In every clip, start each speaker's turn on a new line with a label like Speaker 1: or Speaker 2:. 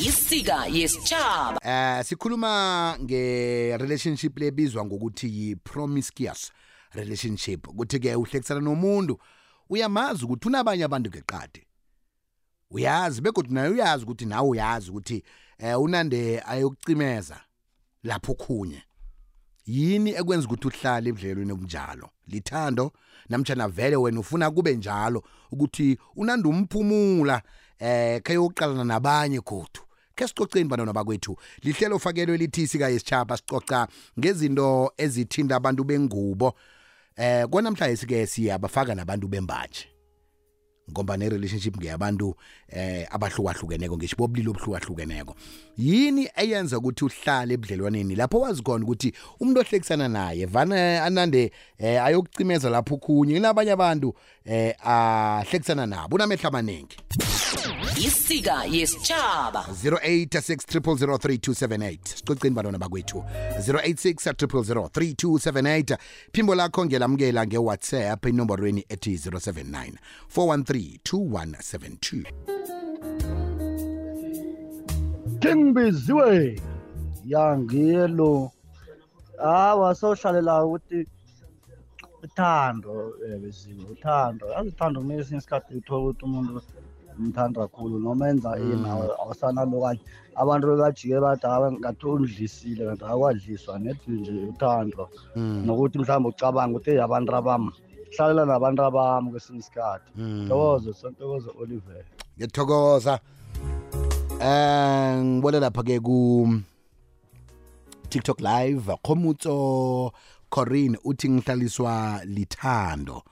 Speaker 1: isika yesitshaba
Speaker 2: Eh sikhuluma nge-relationship lebizwa ngokuthi yi-promiscuous relationship. Ukuthi ke uhlekisana nomuntu uyamazi ukuthi unabanye abantu ngeqadi. Uyazi begodwa naye uyazi ukuthi nawe uyazi ukuthi eh unande ayokucimeza lapho khunye yini ekwenza ukuthi uhlale ebudlelweni obunjalo? Lithando namtjana vele wena ufuna kube njalo ukuthi unanda umphumula eh kayoqalana nabanye kodwa ke sicoceni bantwana bakwethu lihlelo ofakelwe lithi sika yesichaba sicoca ngezinto ezithinta abantu bengubo. Eh kwanamhlanje sike siyabafaka nabantu bembanje ngoba ne-relationship ngeyabantu eh abahlukahlukeneko ngisho bobulili obuhlukahlukeneko. Yini eyenza ukuthi uhlale ebudlelwaneni? Lapho wazi khona ukuthi umuntu ohlekisana naye vana anande eh ayokucimeza lapho khunye nabanye abantu eh ahlekisana nabo unamehla amaningi.
Speaker 1: Isika yesitshaba
Speaker 2: 0866003278 sicoceni bantwana bakwethu. 0866003278 phimbo lakho ngelamukela ngewhatsapp enomborweni ethi 079 413 2172
Speaker 3: Kingibiziwe yangiyelo hawa sohlalela ukuthi uthando eh, beziwe uthando. Yazi uthando kumele esinye isikhathi uthola ukuthi umuntu umthanda kakhulu noma enza ini awa- awusanalo kanye abantu bebajike bathi "Hawe, ngathi undlisile kanti akwadliswa nethi nje uthando nokuthi mhlawumbe ucabanga ukuthi "Eyi, abantu abami hlalela nabantu abami kwesinye isikhathi. Ntokozo sontokozo oliver.
Speaker 2: Ngiyathokoza. Eh ngibona lapha ke ku TikTok live Khomutso Corinne uthi ngihlaliswa lithando.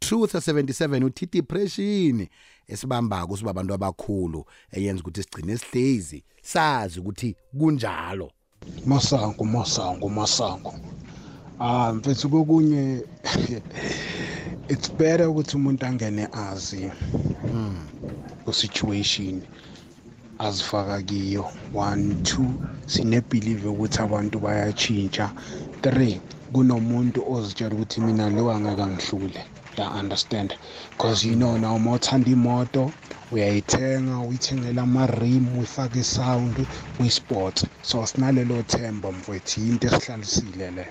Speaker 2: Truth 77 uthi depression esibambako siba abantu abakhulu eyenza ukuthi sigcine sihlezi sazi ukuthi kunjalo.
Speaker 4: Masango masango masango. Ah mfethu kokunye it's better ukuthi umuntu angene azi ku-situation azifaka kiyo. One two sinebhilive ukuthi abantu bayatshintsha. Three kunomuntu ozitshela ukuthi mina lo angeke angihlule ya understand. Because you know now uma uthanda imoto uyayithenga uyithengela ama-rim uyifake isound uyisport so sinalelo themba mfowethu yinto esihlalisile le.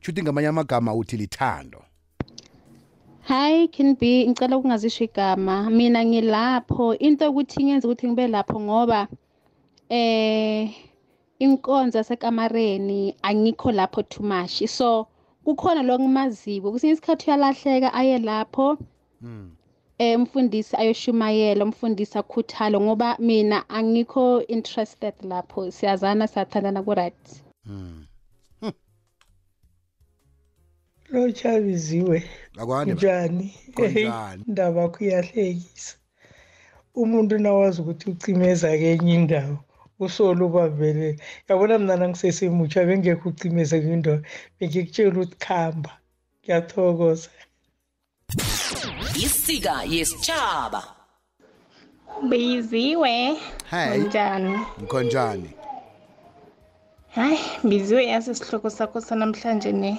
Speaker 2: Chuthi ngamanye amagama uthi lithando.
Speaker 5: Hi Kin B ngicela ukungazisho igama. Mina ngilapho into ukuthi ngenza ukuthi ngibe lapho ngoba eh inkonzo yasekamareni angikho lapho too much. So kukhona lo ngimaziko kusinye isikhathi uyalahleka aye lapho eh umfundisi ayoshumayela umfundisi akhuthalo ngoba mina angikho interested lapho. Siyazana siyathandana ku right
Speaker 6: lotshabiziwe
Speaker 2: akwande
Speaker 6: njani?
Speaker 2: Kunjani?
Speaker 6: indaba yakho iyahlekisa. Umuntu nawazi ukuthi ucimeza kenye indawo. Usolo ubambelela yabona mnana nangisesemutsha bengekho ucimeza kwindoda bengikutshela ukuthi khamba. Ngiyathokoza.
Speaker 1: Isika yesitshaba
Speaker 7: biziwe njani
Speaker 2: ngikhonjani
Speaker 7: hayi biziwe yazi isihloko sakho sanamhlanje ne.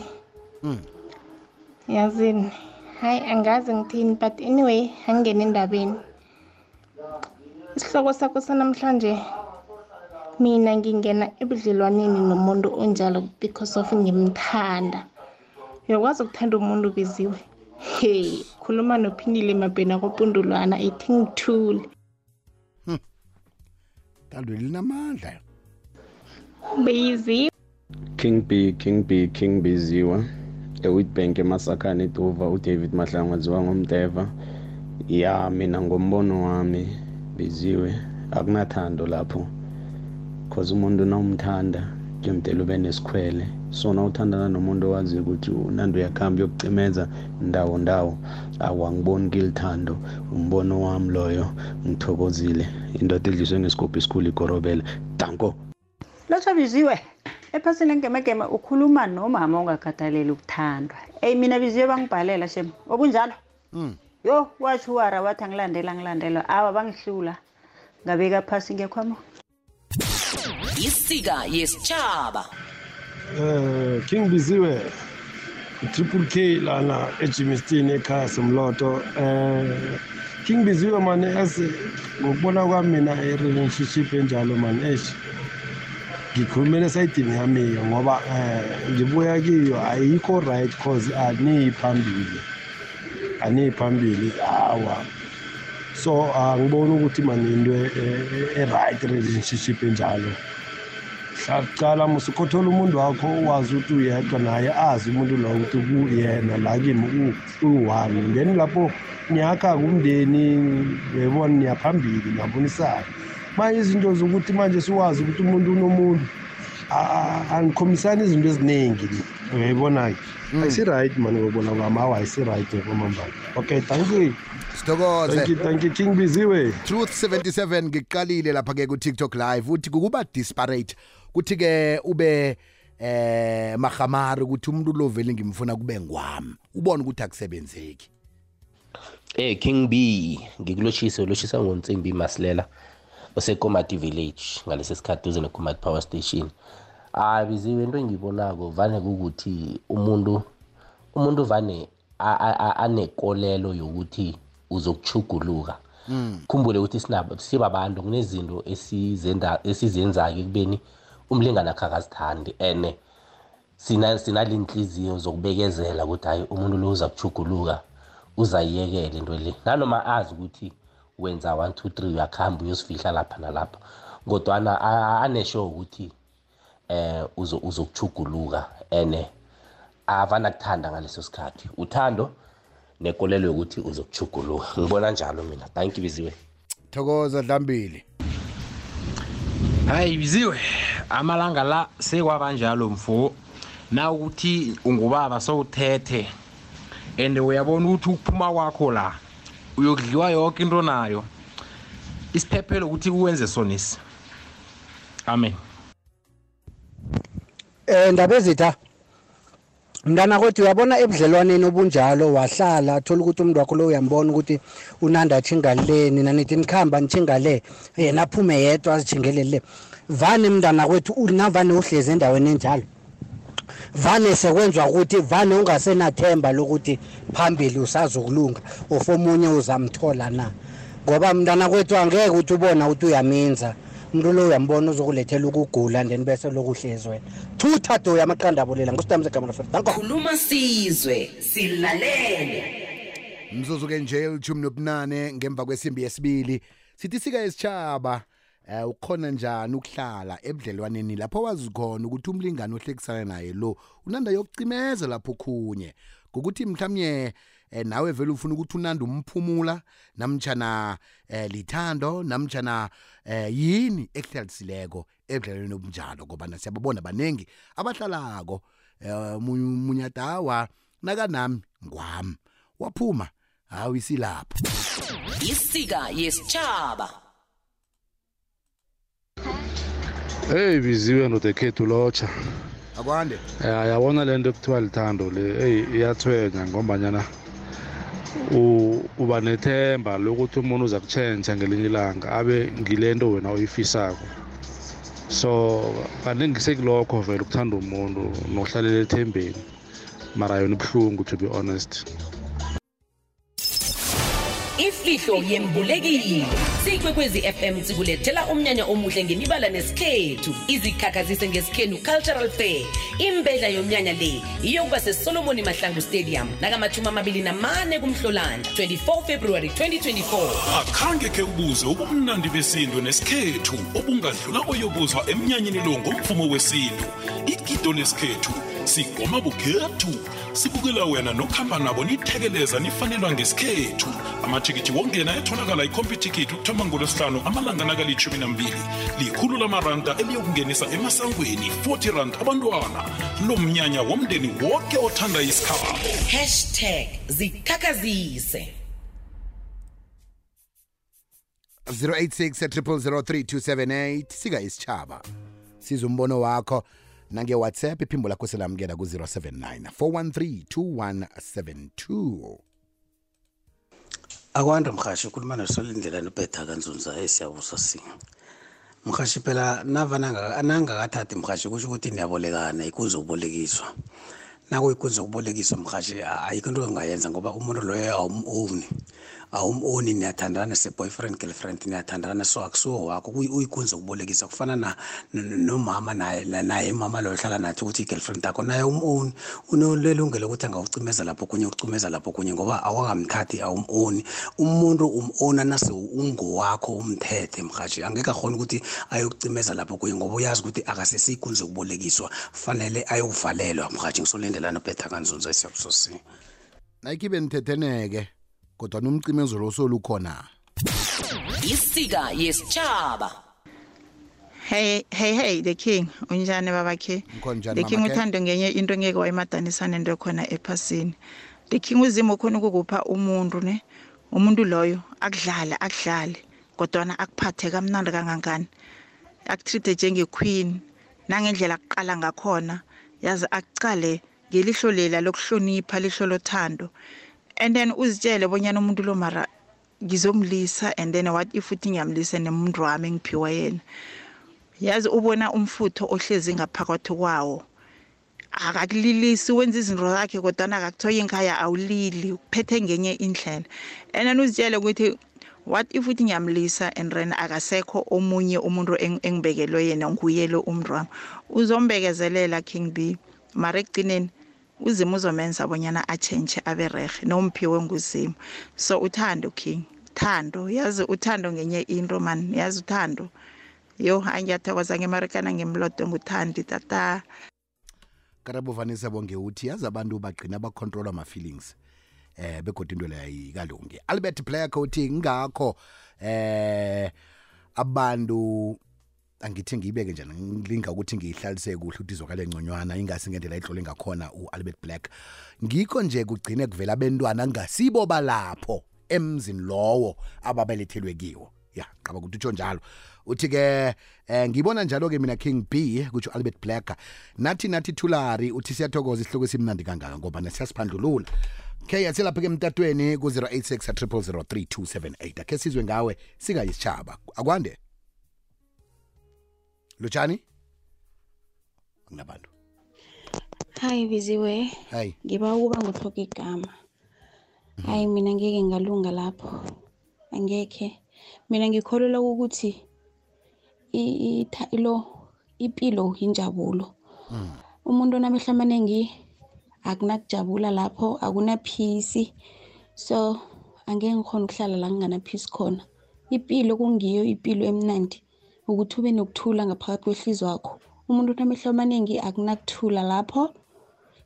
Speaker 7: Yazini hayi angazi ngithini but anyway angingena endabeni. Isihloko sakho sanamhlanje mina ngingena ebudlelwaneni nomuntu onjalo because of ngimthanda. Uyakwazi ukuthanda umuntu biziwe hey khuluma nophindile mabhena kopundulwana ithi ngithule
Speaker 2: Tando linamandla
Speaker 7: biziwe
Speaker 8: King B King B King Biziwa eWitbank eMasakane eDuva uDavid Mahlangu ngomteva ngomdeva. Ya mina ngombono wami biziwe akunathando lapho cause umuntu nawumthanda kuyomdela ube nesikhwele. So nawuthandana nomuntu owazi ukuthi unandi uyakhamba yokucimeza ndawo ndawo awangiboni kilithando umbono wami loyo ngithokozile. Indoda edliswe ngesigubhu esikhulu igorobela danko!
Speaker 9: Lotshabiziwe ephasini engemegeme ukhuluma nomama ongakhathaleli ukuthandwa. Eyi mina biziwe bangibhalela shem okunjalo yo watsho uwara wathi angilandela ngilandela awa bangihlula. Ngabeka phasi ngekhwamo
Speaker 1: isika yesitshaba
Speaker 10: Eh King Biziwe Triple K lana eJimistin ekhaya somloto eh king biziwe mani as ngokubona kwami mina i-relationship enjalo mani eish ngikhulumela esayidini yami-ke ngoba um ngibuya kiyo ayikho right cause aniyi phambili aniyi phambili hawa so angiboni ukuthi mani into e- e- e-right relationship enjalo. Hlaqala musukothola umuntu wakho wazi ukuthi uyedwa naye azi umuntu lo ukuthi kuyena la kimi uyi-one then lapho niyakha kumndeni uyayibona niyaphambili niyabonisana. Manje izinto zokuthi manje siwazi ukuthi umuntu unomuntu a- a- angikhomisani izinto eziningi uyayibona-ke? Ayisi-right mani ngobona kwami? Awu ayisi-right kwamambala okay thank you.
Speaker 2: Sithokoze.
Speaker 10: Thank you thank you. King biziwe.
Speaker 2: Truth 77 ngiqalile lapha ke ku TikTok live uthi kukuba disparate kuthi ke ube eh mahamari ukuthi umuntu lo vele ngimfuna kube ngwami. Ubone ukuthi akusebenzeki.
Speaker 11: Eh King B ngikulochisa ulochisa ngoNtsimbi Masilela osekomati village ngalesi sikhathi duze nekomati power station. Ah biziwe into engibonako vane ukuthi umuntu umuntu vane anekolelo yokuthi uzokuchuguluka khumbule ukuthi sinabo sibabantu kunezinto esizenda esizenzayo ekubeni umlingani akhe akazithandi and sina sinalenhliziyo zokubekezela ukuthi hayi umuntu lo uza kuchuguluka uzayiyekela into le. Nanoma azi ukuthi wenza 1 2 3 uyakhamba uyosifihla lapha nalapha kodwana a- anesho ukuthi eh uzo uzokuchuguluka ene avana kuthanda ngaleso sikhathi. Uthando nekolelo yokuthi uzokuchuguluka ngibona njalo mina. Thank you biziwe.
Speaker 2: Thokoza dlambili
Speaker 12: hayi biziwe. Amalanga la sekwabanjalo mfo. Na ukuthi ungubaba sowuthethe and uyabona ukuthi ukuphuma kwakho la uyokudliwa yonke into nayo. Isiphephelo ukuthi uwenze sonisi amen.
Speaker 13: Eh ndaba ezitha mntana kodwa uyabona ebudlelwaneni obunjalo wahlala thola ukuthi umuntu wakho lo uyambona ukuthi unanda chingaleni nina nithi nikhamba nichingale yena aphume yedwa azichingelele vane mntana kwethu unavane uhlezi endaweni enjalo. Vane sekwenzwa ukuthi vane ungasenathemba lokuthi phambili usazokulunga of omunye uzamthola na. Ngoba mntana kwethu angeke ukuthi ubona ukuthi uyaminza. Umuntu lo uyambona uzokulethela ukugula then bese lokuhlezi wena. Thutha do yamaqanda abolela ngositamze gama lafela danko.
Speaker 1: Khuluma sizwe silalele.
Speaker 2: Mzuzu ke nje elithumi nobunane ngemva kwesimbi yesibili. Sithi sika esitshaba eh ukhona njani ukuhlala ebudlelwaneni lapho wazi khona ukuthi umlingani ohlekisana naye lo unanda yokucimeza lapho khunye ngokuthi mhlawumnye eh, nawe vele ufuna ukuthi unanda umphumula namtjana eh, lithando namtjana eh, yini ekuhlalisileko ebudlelwaneni obunjalo? Ngoba siyababona banengi abahlalako. Eh, mu- munyadawa nakanami ngwami. Waphuma hawu isilapho.
Speaker 1: Isika yesitshaba
Speaker 14: hey biziwe nodekhethu lotsha.
Speaker 2: Akwande.
Speaker 14: Um yabona le nto ekuthiwa lithando le. Eyi iyathwenya ngombanyana u- uba nethemba lokuthi umuntu uza kutshentsha ngelinye ilanga abe ngile nto wena uyifisako so kaningi sekulokho vele ukuthanda umuntu nokuhlalela ethembeni mara yona ibuhlungu to be honest.
Speaker 1: Ifihlo yembulekile. Siyikwekwezi fm sikulethela umnyanya omuhle ngemibala nesikhethu. Izikhakhazise ngesikhenu cultural fair. Imbedla yomnyanya le iyokuba sesolomoni mahlangu stadium nakamathumi amabili namane kumhlolanja 24 february 2024
Speaker 15: akhange khe ubuze ubumnandi besintu nesikhethu obungadlula oyobuzwa emnyanyeni lo ngomvumo wesintu. Igido lesikhethu sigoma bukhethu. Sibukela wena nokuhamba nabo nithekeleza nifanelwa ngesikhethu. Amathikithi wongena etholakala ikhompyuthikithi ukuthoma ngolwesihlanu amalanga nakalitshumi nambili. Likhulu lamaranda eliyokungenisa emasangweni 40 rand abantwana. Lo mnyanya womndeni wonke othanda isikhabo.
Speaker 1: Hashtag zikhakhazise.
Speaker 2: 086 sika isitshaba siza umbono wakho. Nange-whatsapp iphimbo lakho selamukela ku-079 413 2172
Speaker 16: akwande mhashi ukhuluma nosolindlela nobhetha kanzunza esiyabusa singa mhashi phela nava nanga- nangakathathi mhashi kusho ukuthi niyabolekana ikunze ukubolekiswa. Nakuyikunze ukubolekiswa mhashi ayikho into engayenza ngoba umuntu loyo awum-owni awum-oni niyathandana se-boyfriend girlfriend niyathandana so akusiwo wakho kuyi- uyikunze ukubolekisa. Kufana na- n- nomama naye na- naye imama loyo hlala nathi ukuthi i-girlfriend yakho naye um-oni unelungelo ukuthi angawucimeza lapho kunye ucimeza lapho kunye ngoba awakamthathi awum-oni umuntu um-ona nase ungowakho umthethe mhashi angeke akhona ukuthi ayokucimeza lapho kunye ngoba uyazi ukuthi akasesiyikunze ukubolekiswa. Fanele ayokuvalelwa mhashi ngisolindelana ubhetha kanzunza esiyabusosi
Speaker 2: nayikibe nithetheneke. Kodwa nomcimezelo osolukhona
Speaker 9: isika yesitshaba
Speaker 17: Hey hey hey the king unjani baba khe
Speaker 2: Ngikhona njani,
Speaker 17: The king uthando ngenye into ngeke wayimadanisana into khona ephasini. The king uzimo khona ukukupha umuntu ne? Umuntu loyo akudlala akudlale kodwa akuphathe kamnandi kangangani. Akutrite njengequeen nangendlela akuqala ngakhona yazi akucale ngelihlo lela lokuhlonipha lihlo lothando. And then uzitshele bonyana umuntu lo mara ngizomlisa and then what if uthi ngiyamlisa nemuntu wami engiphiwa yena? Yazi ubona umfutho ohlezi ngaphakathi kwawo. Akakulilisi wenza izinto zakhe kodwana akakuthoya inkhaya awulili uphethe ngenye indlela. And then uzitshele ukuthi what if uthi ngiyamlisa and then akasekho omunye umuntu eng- engibekelwe yena nguye lo umntu wami. Uzombekezelela king b. Mara ekugcineni uzimo uzomenza bonyana atshentshe abe rehe nomphiwe nguzimo so uthando king thando yazi uthando ngenye into man yazi uthando. Yo angiyathokoza ngemarekana ngemlodo nguthandi tata.
Speaker 2: Karabo vanisa bonge uthi yazi abantu bagcina bacontrolwa ama-feelings eh begodwa into leyo ayikalungi. Albert player uthi ngakho eh abantu angithi ngiyibeke njani? Ngilinga ukuthi ngiyihlalise kuhle ukuthi izokale ngconywana ingasi ngendlela ihlole ngakhona u-albert black. Ngikho nje kugcine kuvela abentwana ngasibo balapho emzini lowo ababelethelwe kiwo. Ya qaba ukuthi utsho njalo. Uthi-ke eh, ngibona njalo-ke mina king b kutsho albert black. Nathi nathi thulari uthi siyathokoza isihloko esimnandi kangaka ngoba nasiyasiphandlulula khe yaselapha-ke emtatweni ku-086 3278 akhe sizwe ngawe sikayisitshaba akwande? Lutshani akunabantu
Speaker 18: hayi biziwe
Speaker 2: hayi.
Speaker 18: Ngiba ukuba nguthoka igama. Hayi mina ngeke ngalunga lapho. Angekhe. Mina ngikholelwa ukuthi lo impilo yinjabulo. Umuntu onamehlo amaningi akunakujabula lapho akunaphisi. So angeke ngikhona ukuhlala la nginganaphisi khona. Impilo kungiyo impilo emnandi. Ukuthi ube nokuthula ngaphakathi kwehliziyo wakho. Umuntu onamehlo amaningi akunakuthula lapho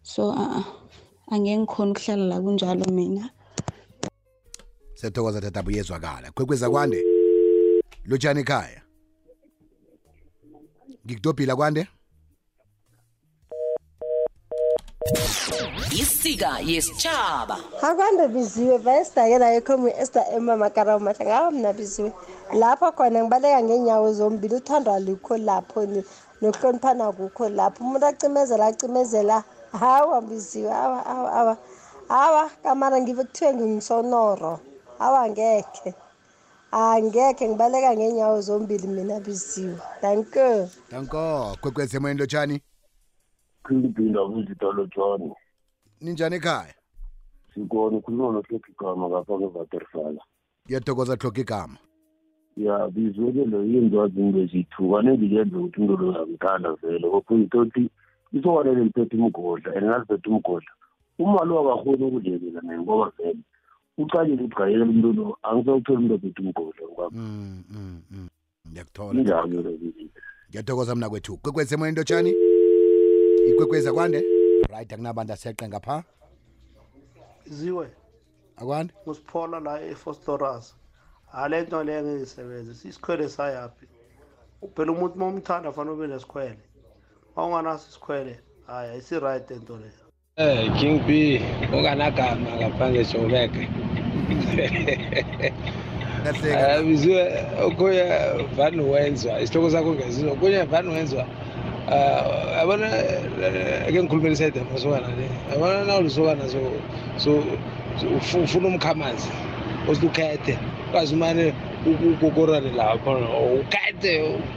Speaker 18: so uh, angeke ngikhona ukuhlala la kunjalo mina.
Speaker 2: Siyathokoza tata buyezwakala. Kwekweza kwande? Lutshani ekhaya? Ngikudobhila kwande?
Speaker 9: Isika yesitshaba
Speaker 19: akwande biziwe vayesidakela ekhomi esta emamakara mahla. Ngawo mna biziwe. Lapho khona ngibaleka ngenyawo zombili uthando alikho lapho ni- nokuhloniphana kukho lapho. Umuntu acimezela acimezela. Hawa biziwe awa awa awa awa kamara ngive kuthiwe ngingisonoro awa ngekhe angekhe ngibaleka ngenyawo zombili mina biziwe. Danke
Speaker 2: danko kwekwezi emoyeni lotshani
Speaker 8: khiliphinda kuzitolo joni
Speaker 2: ninjani ekhaya?
Speaker 8: Sikona ukhuluma nohlekigama ngapha ngevatersala
Speaker 2: ngiyathokoza hloka igama.
Speaker 8: Ya bizwekelo yenziwazi into ezithuka nengiyenza ukuthi into lo yangithanda vele kophuyitoti isokwanele liphethe umgodla and naliphethe umgodla uma lo akakhoni ukulekelela naye ngoba vele ucalile ukuthi gayekela umuntu lo angisawutholi umuntu ophethe umgodla ngoba
Speaker 2: Mm, mm, mm. ngiyakuthola.
Speaker 8: Injalo le bizile
Speaker 2: ngiyathokoza mna kwethu kwekwezi emoyeni lotshani ikwekwezi akwande? Right akunabantu aseqe ngapha.
Speaker 20: Ziwe.
Speaker 2: Akwande?
Speaker 20: Usiphola la efostoras. Ale nto leyo ngiyisebenze sisikhwele sayaphi phela umuntu uma umthanda fanele ube nesikhwele. Ma unganaso isikhwele hayi ayisi-right ento leyo
Speaker 10: Eh King B unganagama ngaphandle Joburg. Biziwe, okunye okuya van wenzwa isihloko sakho ngezizo, kunye van wenzwa eh abona ake ngikhulumela iside masokana le abona na ulusokana so so so ufu- ufuna umkhamazi osikhethe kwazi umane ukukorane lapho ukhethe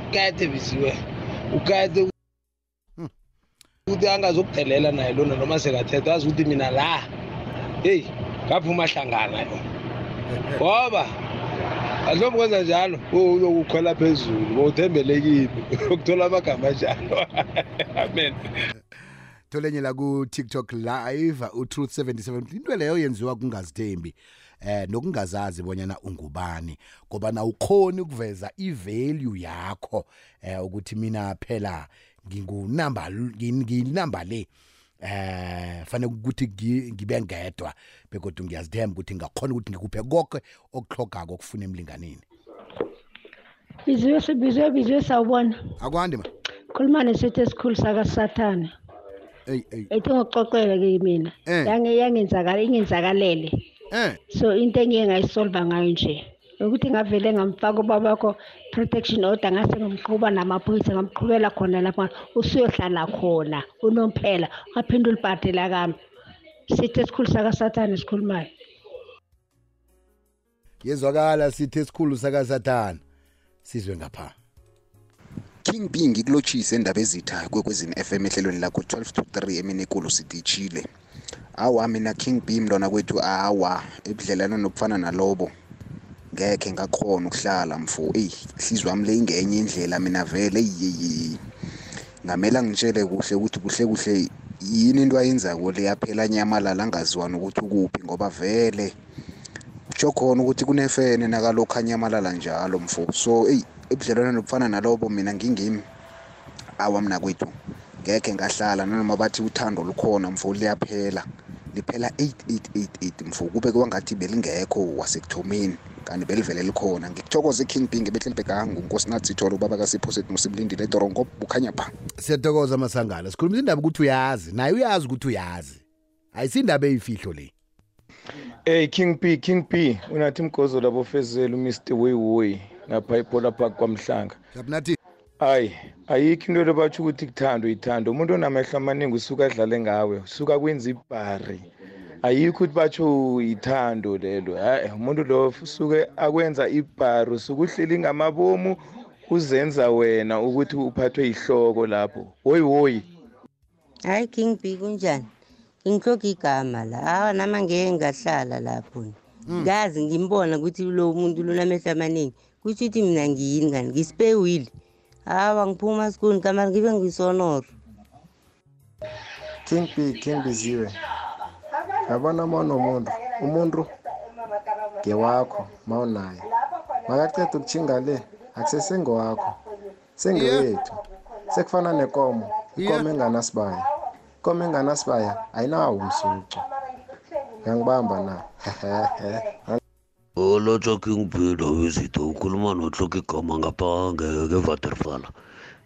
Speaker 10: ukhethe biziwe ukhethe ukuthi angazokudelela naye lona noma sekathetha azi ukuthi mina la heyi ngaphuma hlangana yo
Speaker 21: ngoba ahlombe kwenza njalo uyokukhwela phezulu. Bowuthembele kimi. Ukuthola amagama anjalo. Amen.
Speaker 2: Tholenye la ku TikTok live uTruth 77 into leyo yenziwa kungazithembi eh nokungazazi bonyana ungubani ngoba na ukhoni ukuveza ivalue yakho eh ukuthi mina phela ngingunamba nginamba le. Eh fanele ukuthi ngi- ngibe ngedwa bekodwa ngiyazithemba ukuthi ngakhona ukuthi ngikuphe konke okuhlogako okufuna emlinganini.
Speaker 22: Biziwe sibiziwe biziwe sawubona.
Speaker 2: Akwande ma.
Speaker 22: Khuluma nesithi esikhulu sakasathane
Speaker 2: ey ey.
Speaker 22: Ethi ngokuxoxela ke mina.
Speaker 2: Eh.
Speaker 22: yange yangenzakala ingenzakalele.
Speaker 2: Eh.
Speaker 22: So into engiye ngayisolva ngayo nje ukuthi ngavele ngamfaka ubabakho protection order ngase ngimqhuba namaphoyisa ngamqhubela khona lapha usuyohlala khona unomphela. Waphinde ulibhadela kami. Sithi esikhulu sakasathane esikhulumayo
Speaker 2: yezwakala sithi esikhulu sakasathana sizwe ngapha.
Speaker 23: King B ngikulotshise indaba ezitha kwekwezini FM ehlelweni lakho 12 to 3 emini ekulu sidishile awa mina King B mntwana kwethu awa ebudlelana nokufana nalobo. Ngekhe ngakhona ukuhlala mfo. Eyi ihlizwa wami le ingenye indlela mina vele. Eyiyeyi ngamela ngitshele kuhle ukuthi kuhle kuhle yini into ayenzako le yaphela nyamalala angaziwani ukuthi ukuphi ngoba vele kutsho khona ukuthi kunefene nakalokhu anyamalala njalo mfo. So eyi ebudlelwana nokufana nalobo mina ngingimi awa mna kwethu ngekhe ngahlala nanoma bathi uthando lukhona mfo liyaphela liphela 8888 mfo. Kube kwangathi belingekho wasekuthomeni. Kanti belivele likhona. Ngikuthokoze king b ngebetlembhekangu nkosinathi tholo ubaba kasipho sethu musibilindile etorongo bukhanya pha.
Speaker 2: Siyathokoza masangana sikhuluma indaba ukuthi uyazi naye uyazi ukuthi uyazi. Ayisindaba eyifihlo le.
Speaker 24: Hey King P King P unathi mgozo labo fezela uMr Weiwei ngapha ePola Park kwamhlanga.
Speaker 2: Yabunathi
Speaker 24: hayi ayikho into lebatsho ukuthi kuthando ithando umuntu onamehlo amaningi usuka adlale ngawe usuka kwenza ibhari. Ayikho ukuthi batsho ithando lelo hayi umuntu lo usuke akwenza ibhari usuke uhleli ngamabomu uzenza wena ukuthi uphathwe yihloko lapho. Hoyi hoyi
Speaker 25: hayi king b kunjani? Ngihloga igama la. Awa nama ngeke ngahlala lapho ngazi ngimbona ukuthi lo muntu lunamehlo amaningi. Kusho ukuthi mina ngiyini kani ngisipewile hawa ngiphuma sikuni kamari ngibe ngisonoro
Speaker 26: king b king biziwe yabona ma unomuntu umuntu ngewakho ma unaye makaceda ukuthinga le akusesengowakho sengewethu sekufana nekomo. Ikomo enganasibaya ikomo enganasibaya ayinawo umsuco. Ngiyangibamba na.
Speaker 27: Olotsha king peter wezitho ukhuluma nohloka igama ngapha nge- ngevaterfala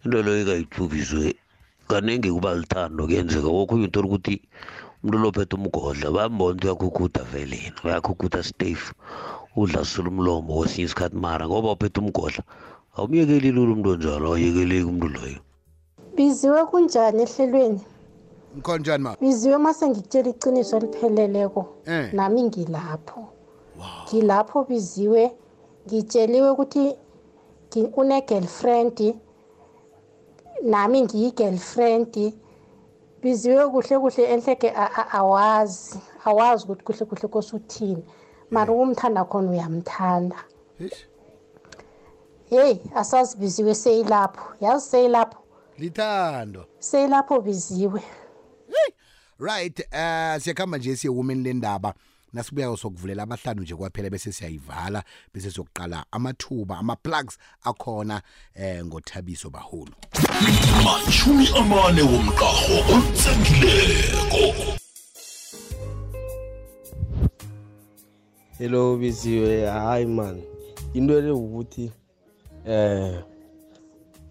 Speaker 27: into leyo ikayithubizwe kaningi kuba lithando kuyenzeka wokhunye uthola ukuthi umuntu lophethe umgodla bayambona ukuthi uyakhukhuta veleni uyakhukhuta stave udla sula umlomo kwesinye isikhathi mara ngoba uphethe umgodla awumyekeli lula umuntu onjalo awuyekeleki umuntu loyo.
Speaker 19: Biziwe kunjani ehlelweni?
Speaker 2: Ngikhonjani ma?
Speaker 19: Biziwe mase ngikutshela iqiniso elipheleleko
Speaker 2: Eh.
Speaker 19: nami ngilapho. Ngilapho biziwe ngitsheliwe ukuthi une-girlfriend nami ngiyi-girlfriend. Biziwe kuhle kuhle enhleke a- a- awazi awazi ukuthi kuhle kuhle kosuthini. Mara umthanda khona uyamthanda. Heyi asazi biziwe seyilapho. Yazi seyilapho?
Speaker 2: Lithando.
Speaker 19: Seyilapho biziwe.
Speaker 2: Right eh siyakhamba nje siye women lendaba. Nasibuya sokuvulela abahlanu nje kwaphela bese siyayivala bese sokuqala amathuba ama plugs akhona eh ngothabiso bahulu
Speaker 15: mashumi amane womqaho olutsengileyo
Speaker 28: hello biziwe. Hayi man into le ukuthi eh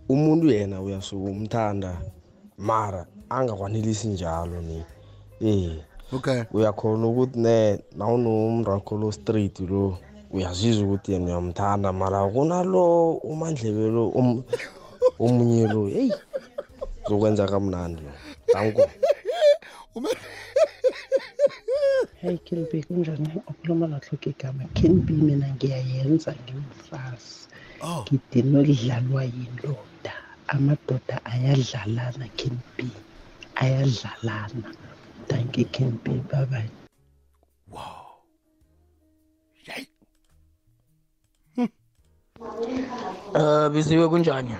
Speaker 28: umuntu yena uyasuka umthanda mara angakwanelisi njalo ni. Eh.
Speaker 2: Okay.
Speaker 28: Uyakhona ukuthi ne nawunomrakho lo street lo uyazizwa ukuthi yena uyamthanda mara kunalo umandlebe lo um- omunye lo heyi zokwenza kamnandi lo. Danko.
Speaker 29: Hey King B kunjani? Ukhuluma nohloka igama King B mina ngiyayenza ngimfazi ngidinwe kudlalwa yindoda. Amadoda ayadlalana King B. Ayadlalana. Thank you B bye bye
Speaker 30: Eh biziwe kunjani?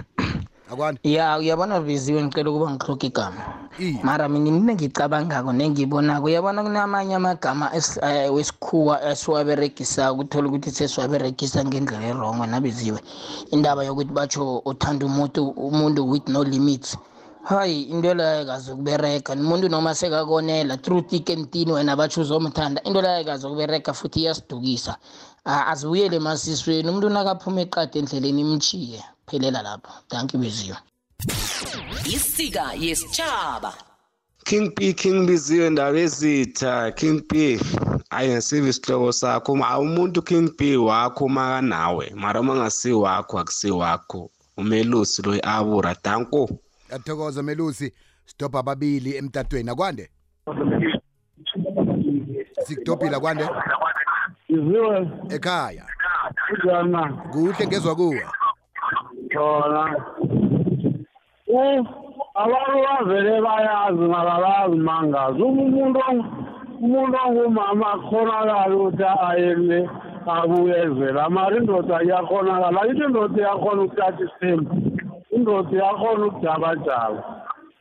Speaker 2: Akwani?
Speaker 30: Ya uyabona biziwe ngicela ukuba ngihloke igama. Mara mina mina ngicabangako nengibonako uyabona kunamanye amagama eh, wesikhuwa esiwaberegisa ukuthola ukuthi sesiwaberegisa ngendlela erongo nabiziwe. Indaba yokuthi batsho uthanda umuntu umuntu with no limits. Hayi into leyo ayikazi ukubereka umuntu noma sekakonela through thick and thin wena batsho uzomthanda into leyo ayikazi ukubereka futhi iyasidukisa Ah, azibuyele emasisweni umuntu nakaphuma eqadi endleleni imchiye phelela lapho. Thank you beziwe
Speaker 1: isika yesitshaba
Speaker 31: King P King biziwe ndaba ezitha. King P ayingesivi isihloko sakho. Uma umuntu King P wakho uma kanawe mara uma ngasi wakho akusi wakho. Umelusi lo abura danko.
Speaker 2: Athokoza Melusi stop ababili emtatweni akwande? Sikutopila kwande
Speaker 32: Iziwe
Speaker 2: ekhaya?
Speaker 32: Njana
Speaker 2: kuhle ngezwe kuwe?
Speaker 32: Khona. Abantu bavele bayazi mara bayazimangaza uma umuntu umuntu ongumama akhonakala ukuthi ayele abuyezela. Mara indoda iyakhonakala ayitho indoda iyakhona ukuthatha isithembu indoda iyakhona ukujabajaba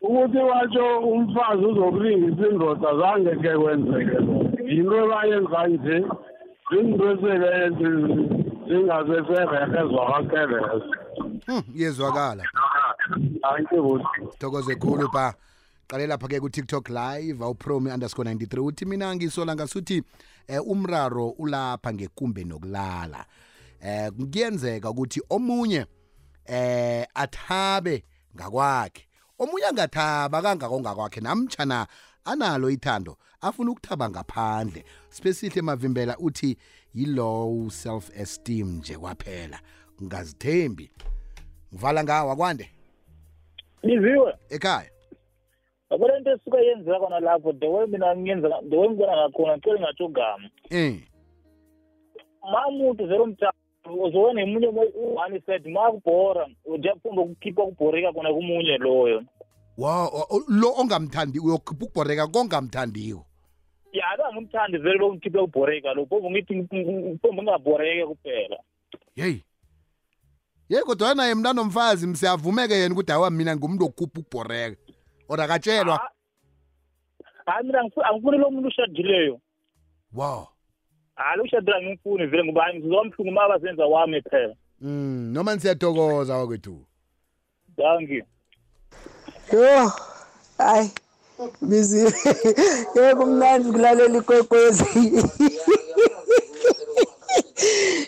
Speaker 32: ukuthi watsho umfazi uzokulingisa indoda zange ke kwenzeke yinto ebayenza nje zinto esele zingaseserehe zwakakelezo
Speaker 2: Hmm, yezwakala
Speaker 32: Thank you
Speaker 2: Thokoze khulu pa. Qale lapha ke ku TikTok live awupromi underscore 93 uthi mina ngisola ngasuthi eh, umraro ulapha ngekumbe nokulala. Eh kuyenzeka ukuthi omunye eh athabe ngakwakhe. Omunye angathaba kangako ngakwakhe namtjana analo ithando afuna ukuthaba ngaphandle. Spesihle emavimbela uthi yi-low self esteem nje kwaphela. Ngazithembi ngivala ngawo akwande?
Speaker 33: Liziwe
Speaker 2: ekhaya?
Speaker 33: Yabona into esuke yenzeka khona lapho the way mina ngiyenza the way ngibona ngakhona ngicela ngatsho ugama
Speaker 2: eh.
Speaker 33: Ma umuntu vele umthathu uzowe nemunye one said ma kubhora ujaphumba ukukhipha ukubhoreka khona kumunye loyo.
Speaker 2: Wow lo ongamthandi uyokhipha ukubhoreka kongamthandiyo
Speaker 33: ya alo angimthandi vele lo ngikhipha ukubhoreka lo phofu ngithi phofu ngingabhoreke kuphela.
Speaker 2: Hey ye kodwa naye mna nomfazi msiyavumeke yena ukuthi awa mina ngumuntu okhupha ukubhoreka. Or akatshelwa
Speaker 33: hayi mina angifu- angifuni lo muntu ushadileyo
Speaker 2: wow
Speaker 33: ushadile angimfuni vele ngoba hayi ngizizwa mhlungu ma bazenza wami phela.
Speaker 2: Mm noma nisiyathokoza wakwethu
Speaker 33: thank you
Speaker 34: yo hayi bizi yebo kumnandi kulalela ikwekwezi.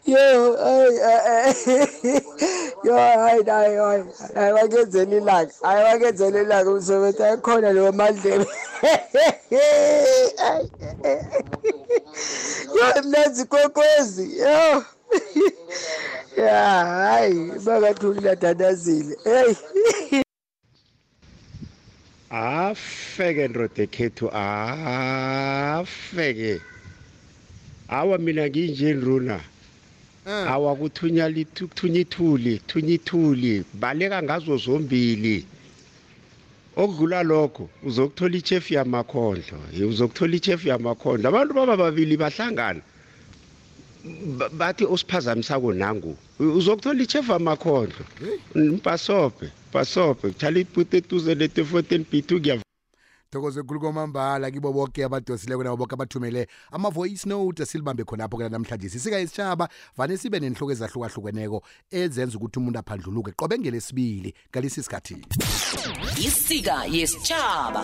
Speaker 34: Yo hayi yo hayi hayi hayi hayi wakenzela ilanga. Hayi wakenzela ilanga umsebenzi ayikhona leyo mandlebe yo mnanzi ikwekwezi yo ya hayi bakathulile dadazile hey.
Speaker 35: Afeke ndoda ekhethu afeke. Awa mina nginje ndruna. Awa kuthunyali thunyithuli thunyithuli. Baleka ngazo zombili. Okudlula lokho uzokuthola ichefu yamakhondlo Eh, uzokuthola ichefu yamakhondlo. Abantu baba babili bahlangana ba- bathi osiphazamisako nangu uzokuthola ichefu yamakhondlo. Mpasobhe mpasobhe thala ipute eduze netefoten b2 kuya
Speaker 2: thokoze khulu kwamambala kibo boke abadosileko nabo boke abathumele ama-voice note asilibambe khonapho ke namhlanje sisika isitshaba vane sibe nenhloko ezahlukahlukeneko ezenza ukuthi umuntu aphandluluke. Qobe ngelesibili ngalesi sikhathi.
Speaker 1: Isika yesitshaba